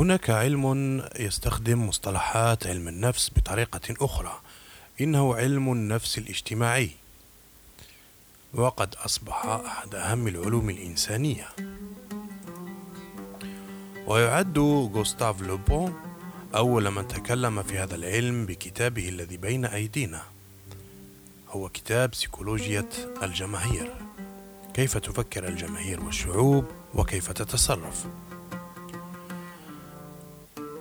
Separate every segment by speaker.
Speaker 1: هناك علم يستخدم مصطلحات علم النفس بطريقة أخرى إنه علم النفس الاجتماعي. وقد أصبح أحد أهم العلوم الإنسانية. ويعد غوستاف لوبون أول من تكلم في هذا العلم بكتابه الذي بين أيدينا. هو كتاب سيكولوجية الجماهير. كيف تفكر الجماهير والشعوب؟ وكيف تتصرف؟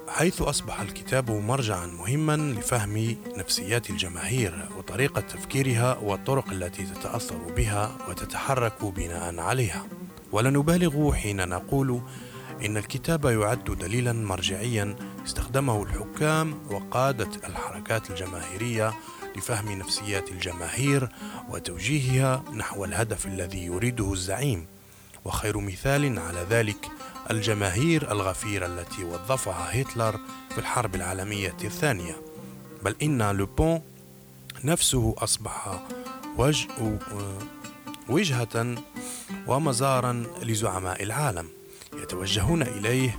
Speaker 1: حيث أصبح الكتاب مرجعا مهما لفهم نفسيات الجماهير وطريقة تفكيرها والطرق التي تتأثر بها وتتحرك بناء عليها. ولا نبالغ حين نقول إن الكتاب يعد دليلا مرجعيا استخدمه الحكام وقادة الحركات الجماهيرية لفهم نفسيات الجماهير وتوجيهها نحو الهدف الذي يريده الزعيم. وخير مثال على ذلك الجماهير الغفيرة التي وظفها هتلر في الحرب العالمية الثانية. بل إن لوبون نفسه أصبح وجه وجهة ومزارا لزعماء العالم يتوجهون إليه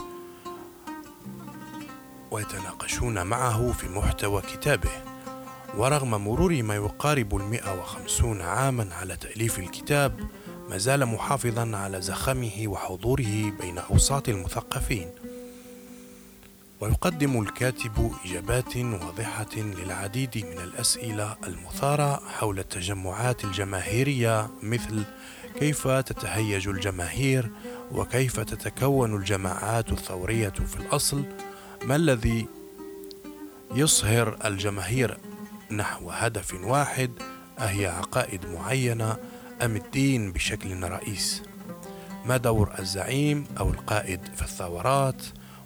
Speaker 1: ويتناقشون معه في محتوى كتابه. ورغم مرور ما يقارب المئة وخمسون عاما على تأليف الكتاب ما زال محافظا على زخمه وحضوره بين أوساط المثقفين. ويقدم الكاتب إجابات واضحة للعديد من الأسئلة المثارة حول التجمعات الجماهيرية مثل كيف تتهيج الجماهير وكيف تتكون الجماعات الثورية في الأصل؟ ما الذي يصهر الجماهير نحو هدف واحد؟ أهي عقائد معينة أم الدين بشكل رئيس. ما دور الزعيم أو القائد في الثورات؟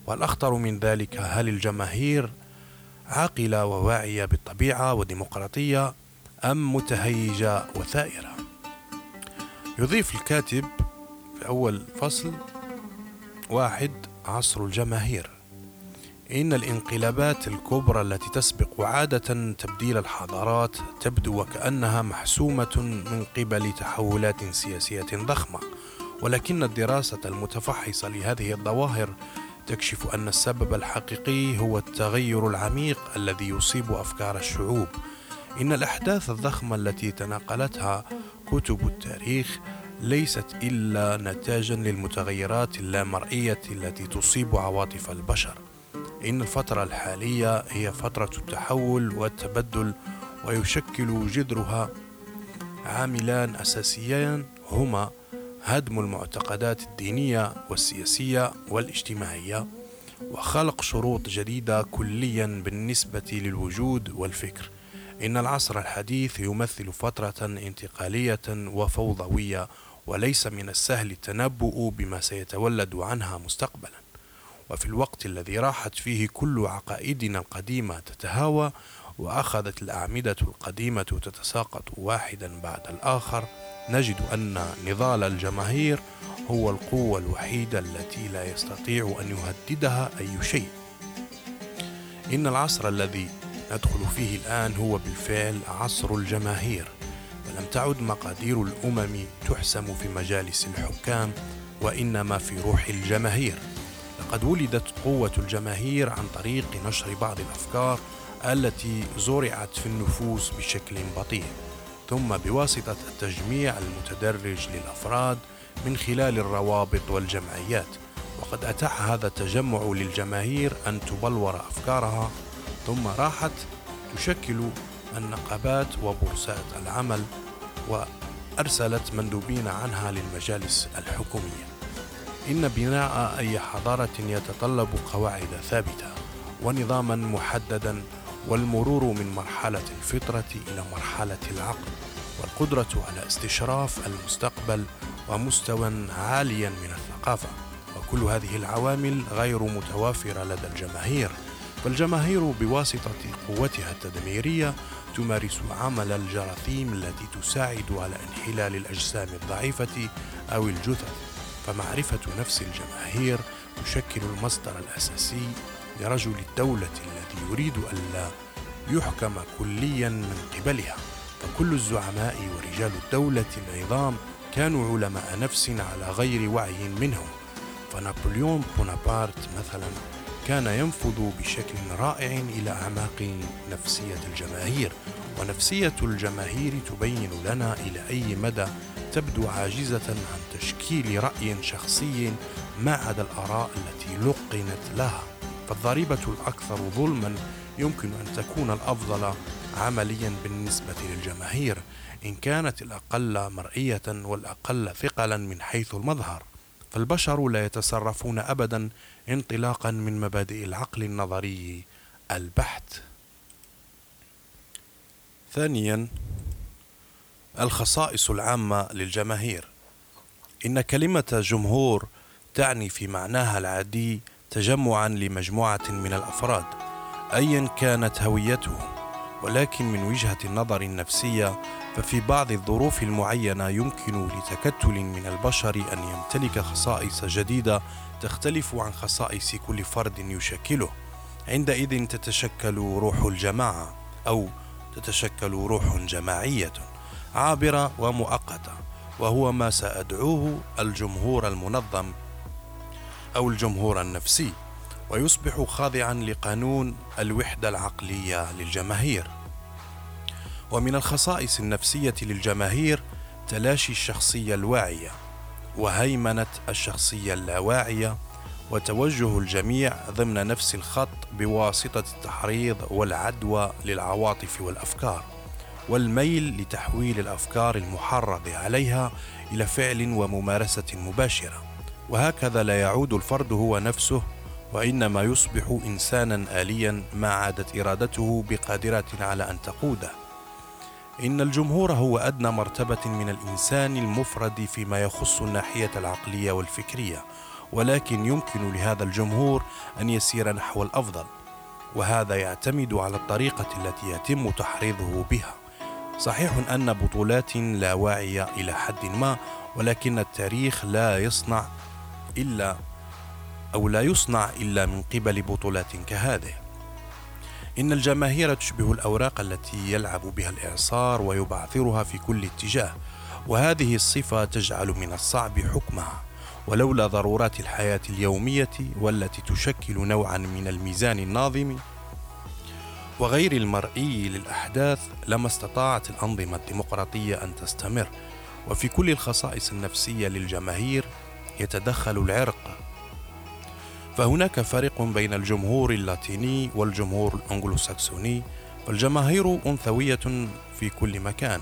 Speaker 1: والأخطر من ذلك هل الجماهير عاقلة وواعية بالطبيعة وديمقراطية أم متهيجة وثائرة؟ يضيف الكاتب في أول فصل واحد عصر الجماهير. إن الانقلابات الكبرى التي تسبق عادة تبديل الحضارات تبدو وكأنها محسومة من قبل تحولات سياسية ضخمة، ولكن الدراسة المتفحصة لهذه الظواهر تكشف أن السبب الحقيقي هو التغير العميق الذي يصيب أفكار الشعوب. إن الأحداث الضخمة التي تناقلتها كتب التاريخ ليست إلا نتاجا للمتغيرات اللامرئية التي تصيب عواطف البشر. إن الفترة الحالية هي فترة التحول والتبدل ويشكل جذرها عاملان أساسيان هما هدم المعتقدات الدينية والسياسية والاجتماعية وخلق شروط جديدة كليا بالنسبة للوجود والفكر. إن العصر الحديث يمثل فترة انتقالية وفوضوية وليس من السهل التنبؤ بما سيتولد عنها مستقبلا. وفي الوقت الذي راحت فيه كل عقائدنا القديمة تتهاوى وأخذت الأعمدة القديمة تتساقط واحدا بعد الآخر نجد أن نضال الجماهير هو القوة الوحيدة التي لا يستطيع أن يهددها أي شيء. إن العصر الذي ندخل فيه الآن هو بالفعل عصر الجماهير ولم تعد مقادير الأمم تحسم في مجالس الحكام وإنما في روح الجماهير. لقد ولدت قوة الجماهير عن طريق نشر بعض الأفكار التي زرعت في النفوس بشكل بطيء ثم بواسطة التجميع المتدرج للأفراد من خلال الروابط والجمعيات. وقد أتاح هذا التجمع للجماهير أن تبلور أفكارها ثم راحت تشكل النقابات وبورصات العمل وأرسلت مندوبين عنها للمجالس الحكومية. إن بناء أي حضارة يتطلب قواعد ثابتة ونظاما محددا والمرور من مرحلة الفطرة إلى مرحلة العقل والقدرة على استشراف المستقبل ومستوى عاليا من الثقافة. وكل هذه العوامل غير متوافرة لدى الجماهير فالجماهير بواسطة قوتها التدميرية تمارس عمل الجراثيم التي تساعد على انحلال الأجسام الضعيفة أو الجثث. فمعرفة نفس الجماهير تشكل المصدر الأساسي لرجل الدولة الذي يريد ألا يحكم كليا من قبلها. فكل الزعماء ورجال الدولة العظام كانوا علماء نفس على غير وعي منهم. فنابليون بونابرت مثلا كان ينفذ بشكل رائع إلى أعماق نفسية الجماهير. ونفسية الجماهير تبين لنا إلى أي مدى تبدو عاجزة عن تشكيل رأي شخصي ما عدا الآراء التي لقنت لها. فالضريبة الأكثر ظلما يمكن أن تكون الأفضل عمليا بالنسبة للجماهير إن كانت الأقل مرئية والأقل ثقلا من حيث المظهر. فالبشر لا يتصرفون أبدا انطلاقا من مبادئ العقل النظري البحت. ثانيا الخصائص العامة للجماهير. إن كلمة جمهور تعني في معناها العادي تجمعا لمجموعة من الأفراد أيا كانت هويتهم ولكن من وجهة النظر النفسية ففي بعض الظروف المعينة يمكن لتكتل من البشر أن يمتلك خصائص جديدة تختلف عن خصائص كل فرد يشكله. عندئذ تتشكل روح الجماعة أو تتشكل روح جماعية. عابرة ومؤقتة وهو ما سأدعوه الجمهور المنظم أو الجمهور النفسي ويصبح خاضعا لقانون الوحدة العقلية للجماهير. ومن الخصائص النفسية للجماهير تلاشي الشخصية الواعية وهيمنة الشخصية اللاواعية وتوجه الجميع ضمن نفس الخط بواسطة التحريض والعدوى للعواطف والأفكار. والميل لتحويل الأفكار المحرض عليها إلى فعل وممارسة مباشرة. وهكذا لا يعود الفرد هو نفسه وإنما يصبح إنسانا آليا ما عادت إرادته بقادره على أن تقوده. إن الجمهور هو أدنى مرتبة من الإنسان المفرد فيما يخص الناحية العقلية والفكرية ولكن يمكن لهذا الجمهور أن يسير نحو الأفضل وهذا يعتمد على الطريقة التي يتم تحريضه بها. صحيح أن بطولات لا واعيه إلى حد ما ولكن التاريخ لا يصنع إلا أو لا يصنع إلا من قبل بطولات كهذه. إن الجماهير تشبه الأوراق التي يلعب بها الإعصار ويبعثرها في كل اتجاه وهذه الصفة تجعل من الصعب حكمها. ولولا ضرورات الحياة اليومية والتي تشكل نوعا من الميزان الناظم وغير المرئي للأحداث لما استطاعت الأنظمة الديمقراطية أن تستمر. وفي كل الخصائص النفسية للجماهير يتدخل العرق. فهناك فرق بين الجمهور اللاتيني والجمهور الأنجلوساكسوني فالجماهير أنثوية في كل مكان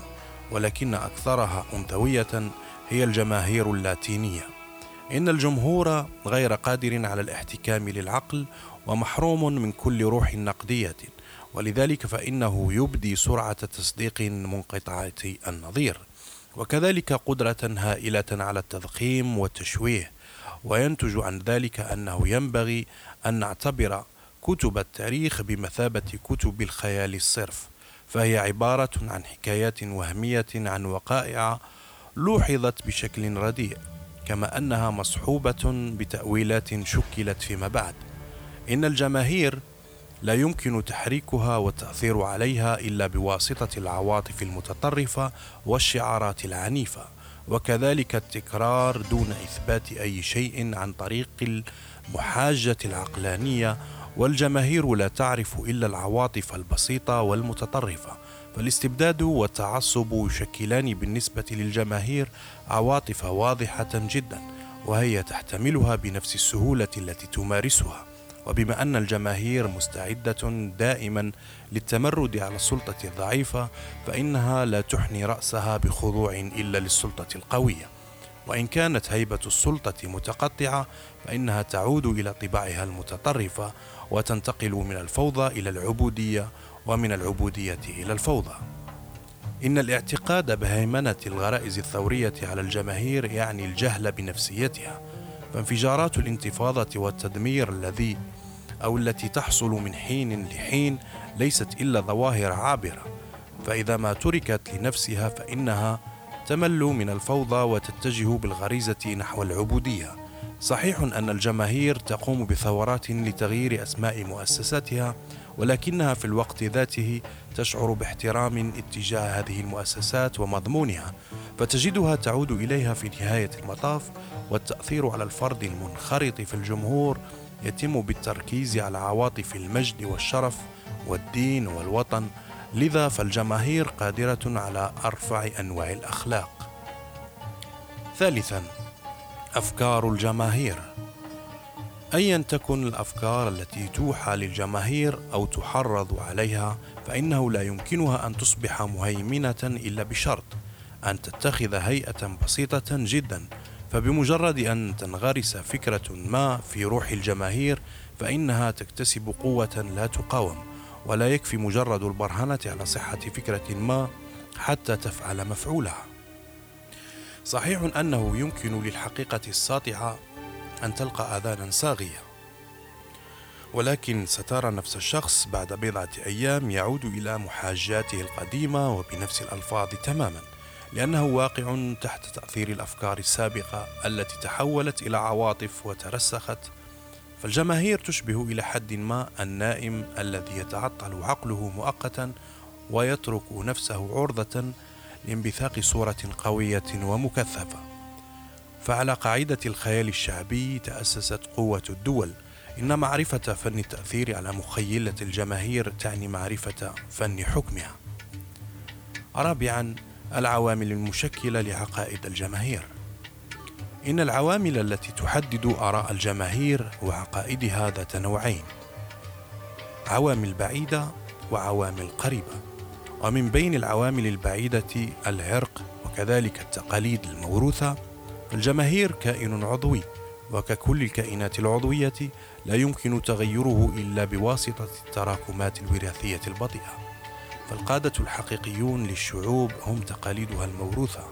Speaker 1: ولكن أكثرها أنثوية هي الجماهير اللاتينية. إن الجمهور غير قادر على الاحتكام للعقل ومحروم من كل روح نقدية. ولذلك فإنه يبدي سرعة تصديق منقطعة النظير وكذلك قدرة هائلة على التضخيم والتشويه وينتج عن ذلك أنه ينبغي أن نعتبر كتب التاريخ بمثابة كتب الخيال الصرف فهي عبارة عن حكايات وهمية عن وقائع لوحظت بشكل رديء كما أنها مصحوبة بتأويلات شكلت فيما بعد. إن الجماهير لا يمكن تحريكها والتأثير عليها إلا بواسطة العواطف المتطرفة والشعارات العنيفة وكذلك التكرار دون إثبات أي شيء عن طريق المحاجة العقلانية. والجماهير لا تعرف إلا العواطف البسيطة والمتطرفة فالاستبداد والتعصب يشكلان بالنسبة للجماهير عواطف واضحة جدا وهي تحتملها بنفس السهولة التي تمارسها. وبما أن الجماهير مستعدة دائما للتمرد على السلطة الضعيفة فإنها لا تحني رأسها بخضوع إلا للسلطة القوية. وإن كانت هيبة السلطة متقطعة فإنها تعود إلى طباعها المتطرفة وتنتقل من الفوضى إلى العبودية ومن العبودية إلى الفوضى. إن الاعتقاد بهيمنة الغرائز الثورية على الجماهير يعني الجهل بنفسيتها. فانفجارات الانتفاضة والتدمير الذي أو التي تحصل من حين لحين ليست إلا ظواهر عابرة. فإذا ما تركت لنفسها فإنها تمل من الفوضى وتتجه بالغريزة نحو العبودية. صحيح أن الجماهير تقوم بثورات لتغيير أسماء مؤسساتها ولكنها في الوقت ذاته تشعر باحترام اتجاه هذه المؤسسات ومضمونها فتجدها تعود إليها في نهاية المطاف والتأثير على الفرد المنخرط في الجمهور يتم بالتركيز على عواطف المجد والشرف والدين والوطن لذا فالجماهير قادرة على أرفع أنواع الأخلاق. ثالثا أفكار الجماهير أيا تكن الأفكار التي توحى للجماهير أو تحرض عليها فإنه لا يمكنها أن تصبح مهيمنة إلا بشرط أن تتخذ هيئة بسيطة جدا. فبمجرد أن تنغرس فكرة ما في روح الجماهير فإنها تكتسب قوة لا تقاوم ولا يكفي مجرد البرهنة على صحة فكرة ما حتى تفعل مفعولها. صحيح أنه يمكن للحقيقة الساطعة أن تلقى آذانا صاغية. ولكن سترى نفس الشخص بعد بضعة أيام يعود إلى محاجاته القديمة وبنفس الألفاظ تماما لأنه واقع تحت تأثير الأفكار السابقة التي تحولت إلى عواطف وترسخت. فالجماهير تشبه إلى حد ما النائم الذي يتعطل عقله مؤقتا ويترك نفسه عرضة لانبثاق صورة قوية ومكثفة. فعلى قاعدة الخيال الشعبي تأسست قوة الدول. إن معرفة فن التأثير على مخيلة الجماهير تعني معرفة فن حكمها. رابعا العوامل المشكلة لعقائد الجماهير. إن العوامل التي تحدد آراء الجماهير وعقائدها ذات نوعين عوامل بعيدة وعوامل قريبة. ومن بين العوامل البعيدة العرق وكذلك التقاليد الموروثة الجماهير كائن عضوي وككل الكائنات العضوية لا يمكن تغيره إلا بواسطة التراكمات الوراثية البطيئة. فالقادة الحقيقيون للشعوب هم تقاليدها الموروثة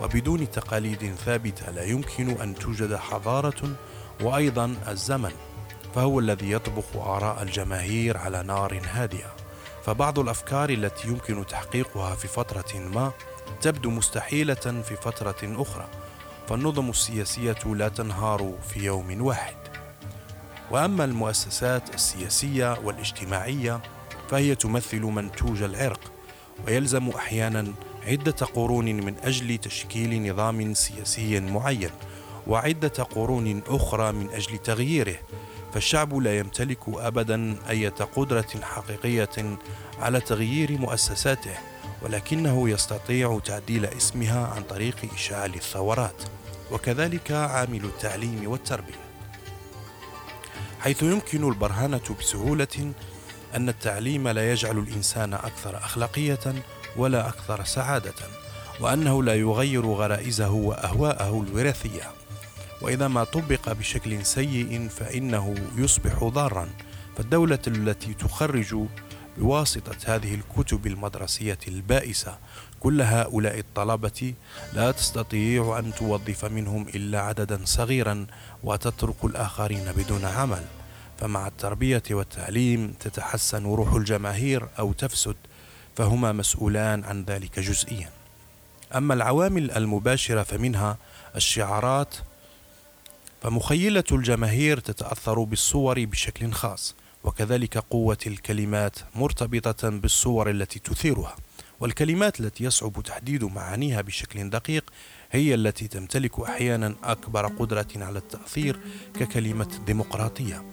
Speaker 1: وبدون تقاليد ثابتة لا يمكن أن توجد حضارة وأيضا الزمن. فهو الذي يطبخ آراء الجماهير على نار هادئة. فبعض الأفكار التي يمكن تحقيقها في فترة ما تبدو مستحيلة في فترة أخرى. فالنظم السياسية لا تنهار في يوم واحد. وأما المؤسسات السياسية والاجتماعية فهي تمثل منتوج العرق ويلزم أحيانا عدة قرون من أجل تشكيل نظام سياسي معين وعدة قرون أخرى من أجل تغييره. فالشعب لا يمتلك أبدا أي قدرة حقيقية على تغيير مؤسساته ولكنه يستطيع تعديل اسمها عن طريق إشعال الثورات. وكذلك عامل التعليم والتربية. حيث يمكن البرهنة بسهولة أن التعليم لا يجعل الإنسان أكثر أخلاقية ولا أكثر سعادة وأنه لا يغير غرائزه وأهواءه الوراثية. وإذا ما طبق بشكل سيء فإنه يصبح ضارا. فالدولة التي تخرج بواسطة هذه الكتب المدرسية البائسة كل هؤلاء الطلبة لا تستطيع أن توظف منهم إلا عددا صغيرا وتترك الآخرين بدون عمل. فمع التربية والتعليم تتحسن روح الجماهير أو تفسد فهما مسؤولان عن ذلك جزئيا. أما العوامل المباشرة فمنها الشعارات فمخيلة الجماهير تتأثر بالصور بشكل خاص وكذلك قوة الكلمات مرتبطة بالصور التي تثيرها. والكلمات التي يصعب تحديد معانيها بشكل دقيق هي التي تمتلك أحيانا أكبر قدرة على التأثير ككلمة ديمقراطية.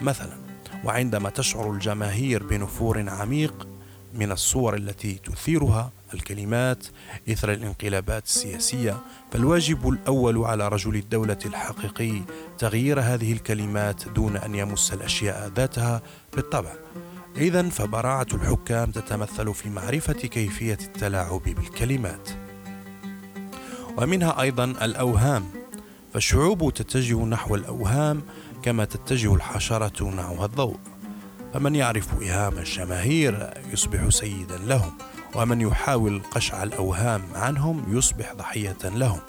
Speaker 1: مثلا وعندما تشعر الجماهير بنفور عميق من الصور التي تثيرها الكلمات إثر الانقلابات السياسية فالواجب الأول على رجل الدولة الحقيقي تغيير هذه الكلمات دون أن يمس الأشياء ذاتها بالطبع. إذا فبراعة الحكام تتمثل في معرفة كيفية التلاعب بالكلمات. ومنها أيضا الأوهام فالشعوب تتجه نحو الأوهام كما تتجه الحشرة نحو الضوء. فمن يعرف إيهام الجماهير يصبح سيدا لهم ومن يحاول قشع الأوهام عنهم يصبح ضحية لهم.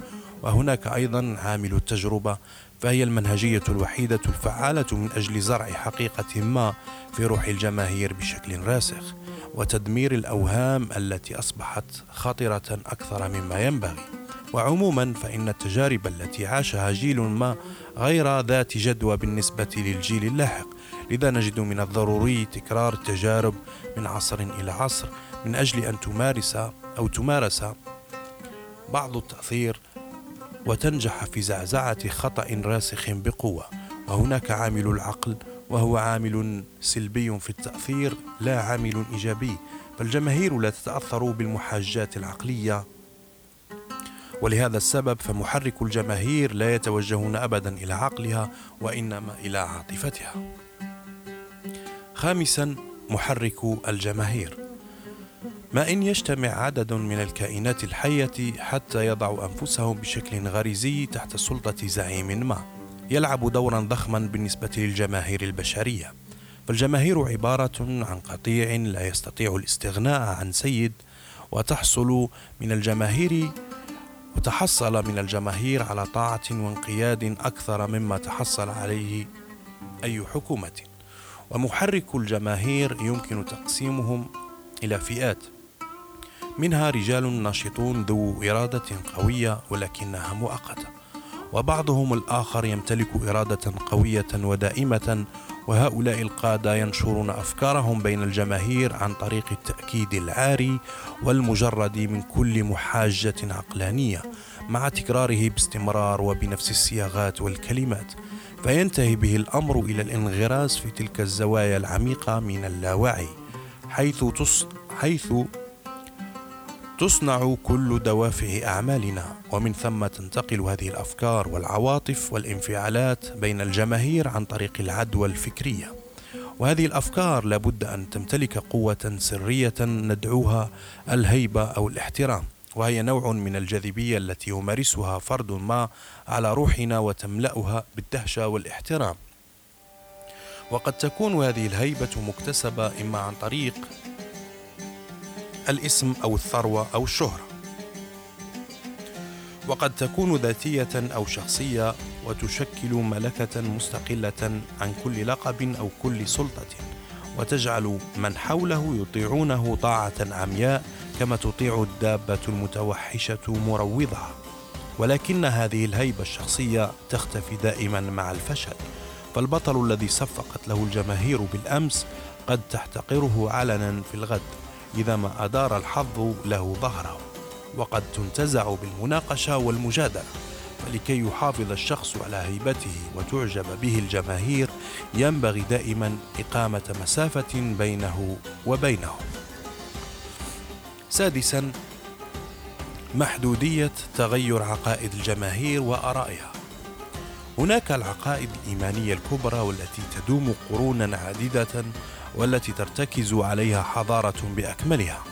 Speaker 1: وهناك أيضا عامل التجربة فهي المنهجية الوحيدة الفعالة من أجل زرع حقيقة ما في روح الجماهير بشكل راسخ وتدمير الأوهام التي أصبحت خطرة أكثر مما ينبغي. وعموما فإن التجارب التي عاشها جيل ما غير ذات جدوى بالنسبة للجيل اللاحق لذا نجد من الضروري تكرار التجارب من عصر إلى عصر من أجل أن تمارس أو تمارس بعض التأثير وتنجح في زعزعة خطأ راسخ بقوة. وهناك عامل العقل وهو عامل سلبي في التأثير لا عامل إيجابي. فالجماهير لا تتأثر بالمحاجات العقلية. ولهذا السبب فمحرك الجماهير لا يتوجهون أبدا إلى عقلها وإنما إلى عاطفتها. خامسا محرك الجماهير. ما إن يجتمع عدد من الكائنات الحية حتى يضعوا أنفسهم بشكل غريزي تحت سلطة زعيم ما. يلعب دورا ضخما بالنسبة للجماهير البشرية. فالجماهير عبارة عن قطيع لا يستطيع الاستغناء عن سيد وتحصل من الجماهير وتحصل من الجماهير على طاعة وانقياد أكثر مما تحصل عليه أي حكومة. ومحرك الجماهير يمكن تقسيمهم إلى فئات. منها رجال ناشطون ذو إرادة قوية ولكنها مؤقتة وبعضهم الآخر يمتلك إرادة قوية ودائمة وهؤلاء القادة ينشرون أفكارهم بين الجماهير عن طريق التأكيد العاري والمجرد من كل محاجة عقلانية مع تكراره باستمرار وبنفس الصياغات والكلمات. فينتهي به الأمر إلى الانغراس في تلك الزوايا العميقة من اللاوعي حيث تص... حيث تصنع كل دوافع أعمالنا. ومن ثم تنتقل هذه الأفكار والعواطف والانفعالات بين الجماهير عن طريق العدوى الفكرية. وهذه الأفكار لابد أن تمتلك قوة سرية ندعوها الهيبة أو الاحترام. وهي نوع من الجاذبية التي يمارسها فرد ما على روحنا وتملأها بالدهشة والاحترام. وقد تكون هذه الهيبة مكتسبة إما عن طريق الاسم أو الثروة أو الشهرة. وقد تكون ذاتية أو شخصية وتشكل ملكة مستقلة عن كل لقب أو كل سلطة وتجعل من حوله يطيعونه طاعة عمياء كما تطيع الدابة المتوحشة مروضها. ولكن هذه الهيبة الشخصية تختفي دائما مع الفشل فالبطل الذي صفقت له الجماهير بالأمس قد تحتقره علنا في الغد. إذا ما أدار الحظ له ظهره وقد تنتزع بالمناقشة والمجادلة. فلكي يحافظ الشخص على هيبته وتعجب به الجماهير ينبغي دائما إقامة مسافة بينه وبينهم سادسا محدودية تغير عقائد الجماهير وآرائها. هناك العقائد الإيمانية الكبرى والتي تدوم قرونا عديدة والتي ترتكز عليها حضارة بأكملها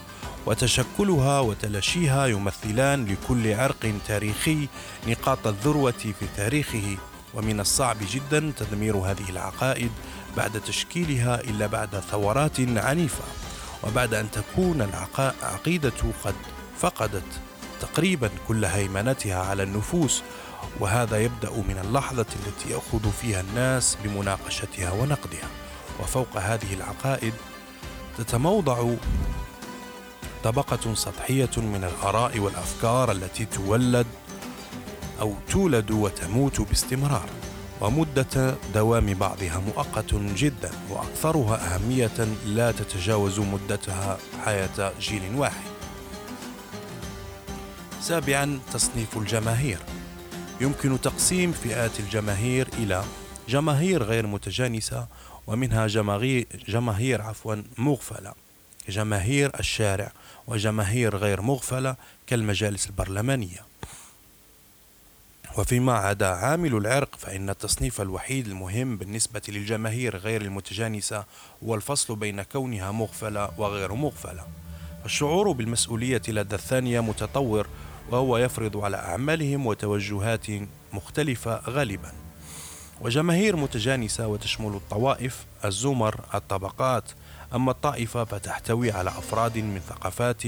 Speaker 1: وتشكلها وتلاشيها يمثلان لكل عرق تاريخي نقاط الذروة في تاريخه ومن الصعب جدا تدمير هذه العقائد بعد تشكيلها إلا بعد ثورات عنيفة وبعد أن تكون العقيدة قد فقدت تقريبا كل هيمنتها على النفوس وهذا يبدأ من اللحظة التي يأخذ فيها الناس بمناقشتها ونقدها. وفوق هذه العقائد تتموضع طبقة سطحية من الآراء والأفكار التي تولد أو تولد وتموت باستمرار ومدة دوام بعضها مؤقت جدا وأكثرها أهمية لا تتجاوز مدتها حياة جيل واحد. سابعا تصنيف الجماهير يمكن تقسيم فئات الجماهير إلى جماهير غير متجانسة ومنها جماهير, عفوا مغفلة. جماهير الشارع وجماهير غير مغفلة كالمجالس البرلمانية. وفيما عدا عامل العرق فإن التصنيف الوحيد المهم بالنسبة للجماهير غير المتجانسة هو الفصل بين كونها مغفلة وغير مغفلة. الشعور بالمسؤولية لدى الثانية متطور وهو يفرض على أعمالهم وتوجهات مختلفة غالبا. وجماهير متجانسة وتشمل الطوائف الزمر الطبقات. أما الطائفة فتحتوي على أفراد من ثقافات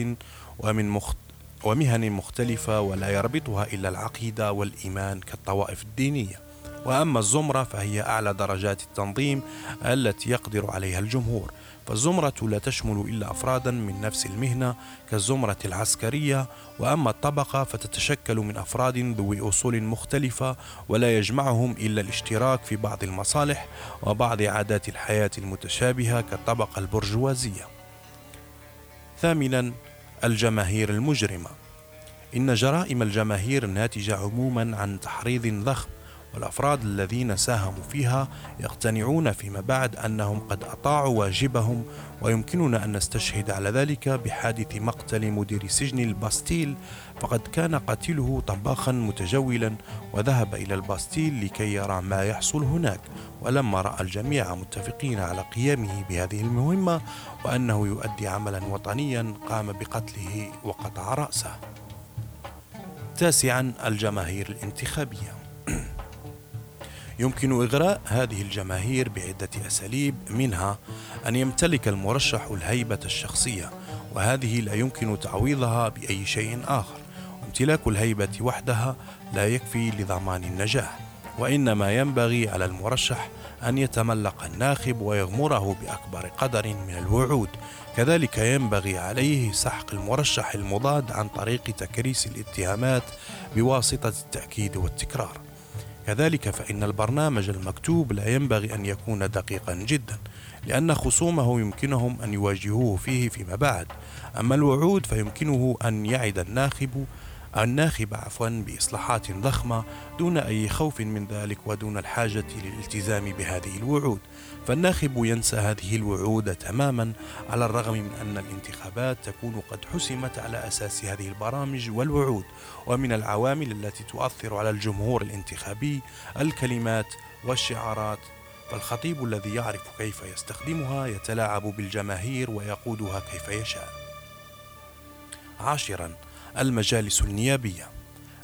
Speaker 1: ومن مخت ومهن مختلفة ولا يربطها إلا العقيدة والإيمان كالطوائف الدينية. وأما الزمرة فهي أعلى درجات التنظيم التي يقدر عليها الجمهور. فالزمرة لا تشمل إلا أفرادا من نفس المهنة كالزمرة العسكرية وأما الطبقة فتتشكل من أفراد ذوي أصول مختلفة ولا يجمعهم إلا الاشتراك في بعض المصالح وبعض عادات الحياة المتشابهة كالطبقة البرجوازية. ثامنا الجماهير المجرمة. إن جرائم الجماهير ناتجة عموما عن تحريض ضخم والأفراد الذين ساهموا فيها يقتنعون فيما بعد أنهم قد أطاعوا واجبهم ويمكننا أن نستشهد على ذلك بحادث مقتل مدير سجن الباستيل. فقد كان قاتله طباخا متجولا وذهب إلى الباستيل لكي يرى ما يحصل هناك. ولما رأى الجميع متفقين على قيامه بهذه المهمة وأنه يؤدي عملا وطنيا قام بقتله وقطع رأسه. تاسعا الجماهير الانتخابية. يمكن إغراء هذه الجماهير بعدة أساليب منها أن يمتلك المرشح الهيبة الشخصية وهذه لا يمكن تعويضها بأي شيء آخر. امتلاك الهيبة وحدها لا يكفي لضمان النجاح وإنما ينبغي على المرشح أن يتملق الناخب ويغمره بأكبر قدر من الوعود. كذلك ينبغي عليه سحق المرشح المضاد عن طريق تكريس الاتهامات بواسطة التأكيد والتكرار. كذلك فإن البرنامج المكتوب لا ينبغي أن يكون دقيقا جدا لأن خصومه يمكنهم أن يواجهوه فيه فيما بعد. أما الوعود فيمكنه أن يعد الناخب الناخب عفوا بإصلاحات ضخمة دون أي خوف من ذلك ودون الحاجة للالتزام بهذه الوعود. فالناخب ينسى هذه الوعود تماما على الرغم من أن الانتخابات تكون قد حسمت على أساس هذه البرامج والوعود. ومن العوامل التي تؤثر على الجمهور الانتخابي الكلمات والشعارات. فالخطيب الذي يعرف كيف يستخدمها يتلاعب بالجماهير ويقودها كيف يشاء. عاشرا. المجالس النيابية.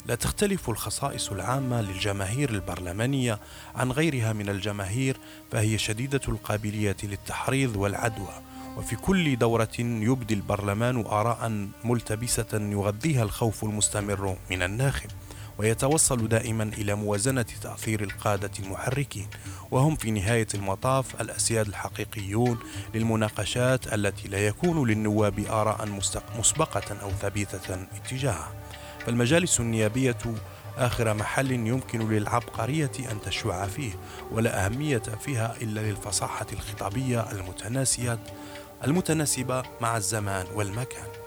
Speaker 1: لا تختلف الخصائص العامة للجماهير البرلمانية عن غيرها من الجماهير فهي شديدة القابلية للتحريض والعدوى. وفي كل دورة يبدي البرلمان اراء ملتبسة يغذيها الخوف المستمر من الناخب. ويتوصل دائما إلى موازنة تأثير القادة المحركين وهم في نهاية المطاف الأسياد الحقيقيون للمناقشات التي لا يكون للنواب آراء مسبقة أو ثابتة اتجاهها. فالمجالس النيابيه آخر محل يمكن للعبقرية أن تشع فيه ولا أهمية فيها إلا للفصاحة الخطابية المتناسية المتناسبة مع الزمان والمكان.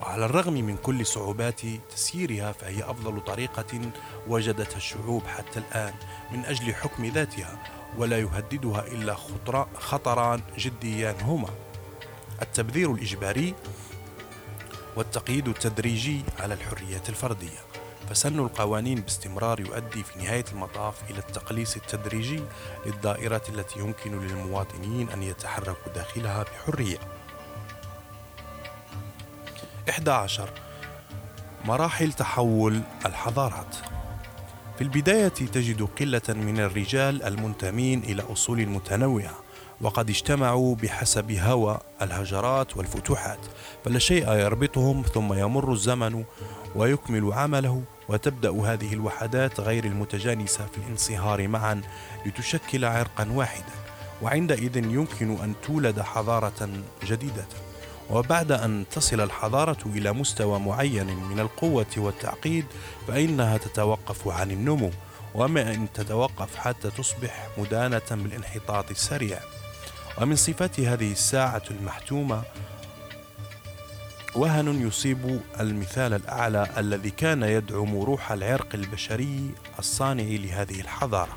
Speaker 1: وعلى الرغم من كل صعوبات تسييرها فهي أفضل طريقة وجدتها الشعوب حتى الآن من أجل حكم ذاتها ولا يهددها إلا خطران جديان هما. التبذير الإجباري والتقييد التدريجي على الحريات الفردية. فسن القوانين باستمرار يؤدي في نهاية المطاف إلى التقليص التدريجي للدائرة التي يمكن للمواطنين أن يتحركوا داخلها بحرية. 11 مراحل تحول الحضارات. في البداية تجد قلة من الرجال المنتمين إلى أصول متنوعة وقد اجتمعوا بحسب هوى الهجرات والفتوحات فلا شيء يربطهم ثم يمر الزمن ويكمل عمله وتبدأ هذه الوحدات غير المتجانسة في الانصهار معا لتشكل عرقا واحدا وعندئذ يمكن أن تولد حضارة جديدة. وبعد أن تصل الحضارة إلى مستوى معين من القوة والتعقيد فإنها تتوقف عن النمو وما أن تتوقف حتى تصبح مدانة بالانحطاط السريع. ومن صفات هذه الساعة المحتومة وهن يصيب المثال الأعلى الذي كان يدعم روح العرق البشري الصانع لهذه الحضارة.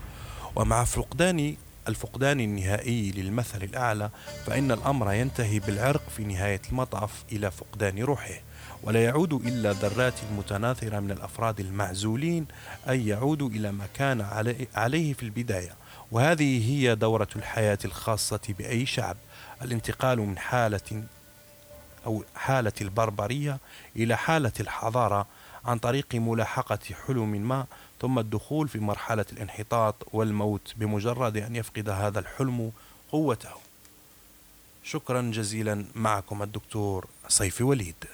Speaker 1: ومع فقدان الفقدان النهائي للمثل الأعلى فإن الأمر ينتهي بالعرق في نهاية المطاف إلى فقدان روحه. ولا يعود إلا ذرات متناثرة من الأفراد المعزولين أي يعود إلى ما كان عليه في البداية. وهذه هي دورة الحياة الخاصة بأي شعب. الانتقال من حالة أو حالة البربرية إلى حالة الحضارة عن طريق ملاحقة حلم ما ثم الدخول في مرحلة الانحطاط والموت بمجرد أن يفقد هذا الحلم قوته. شكرا جزيلا معكم الدكتور صيفي وليد.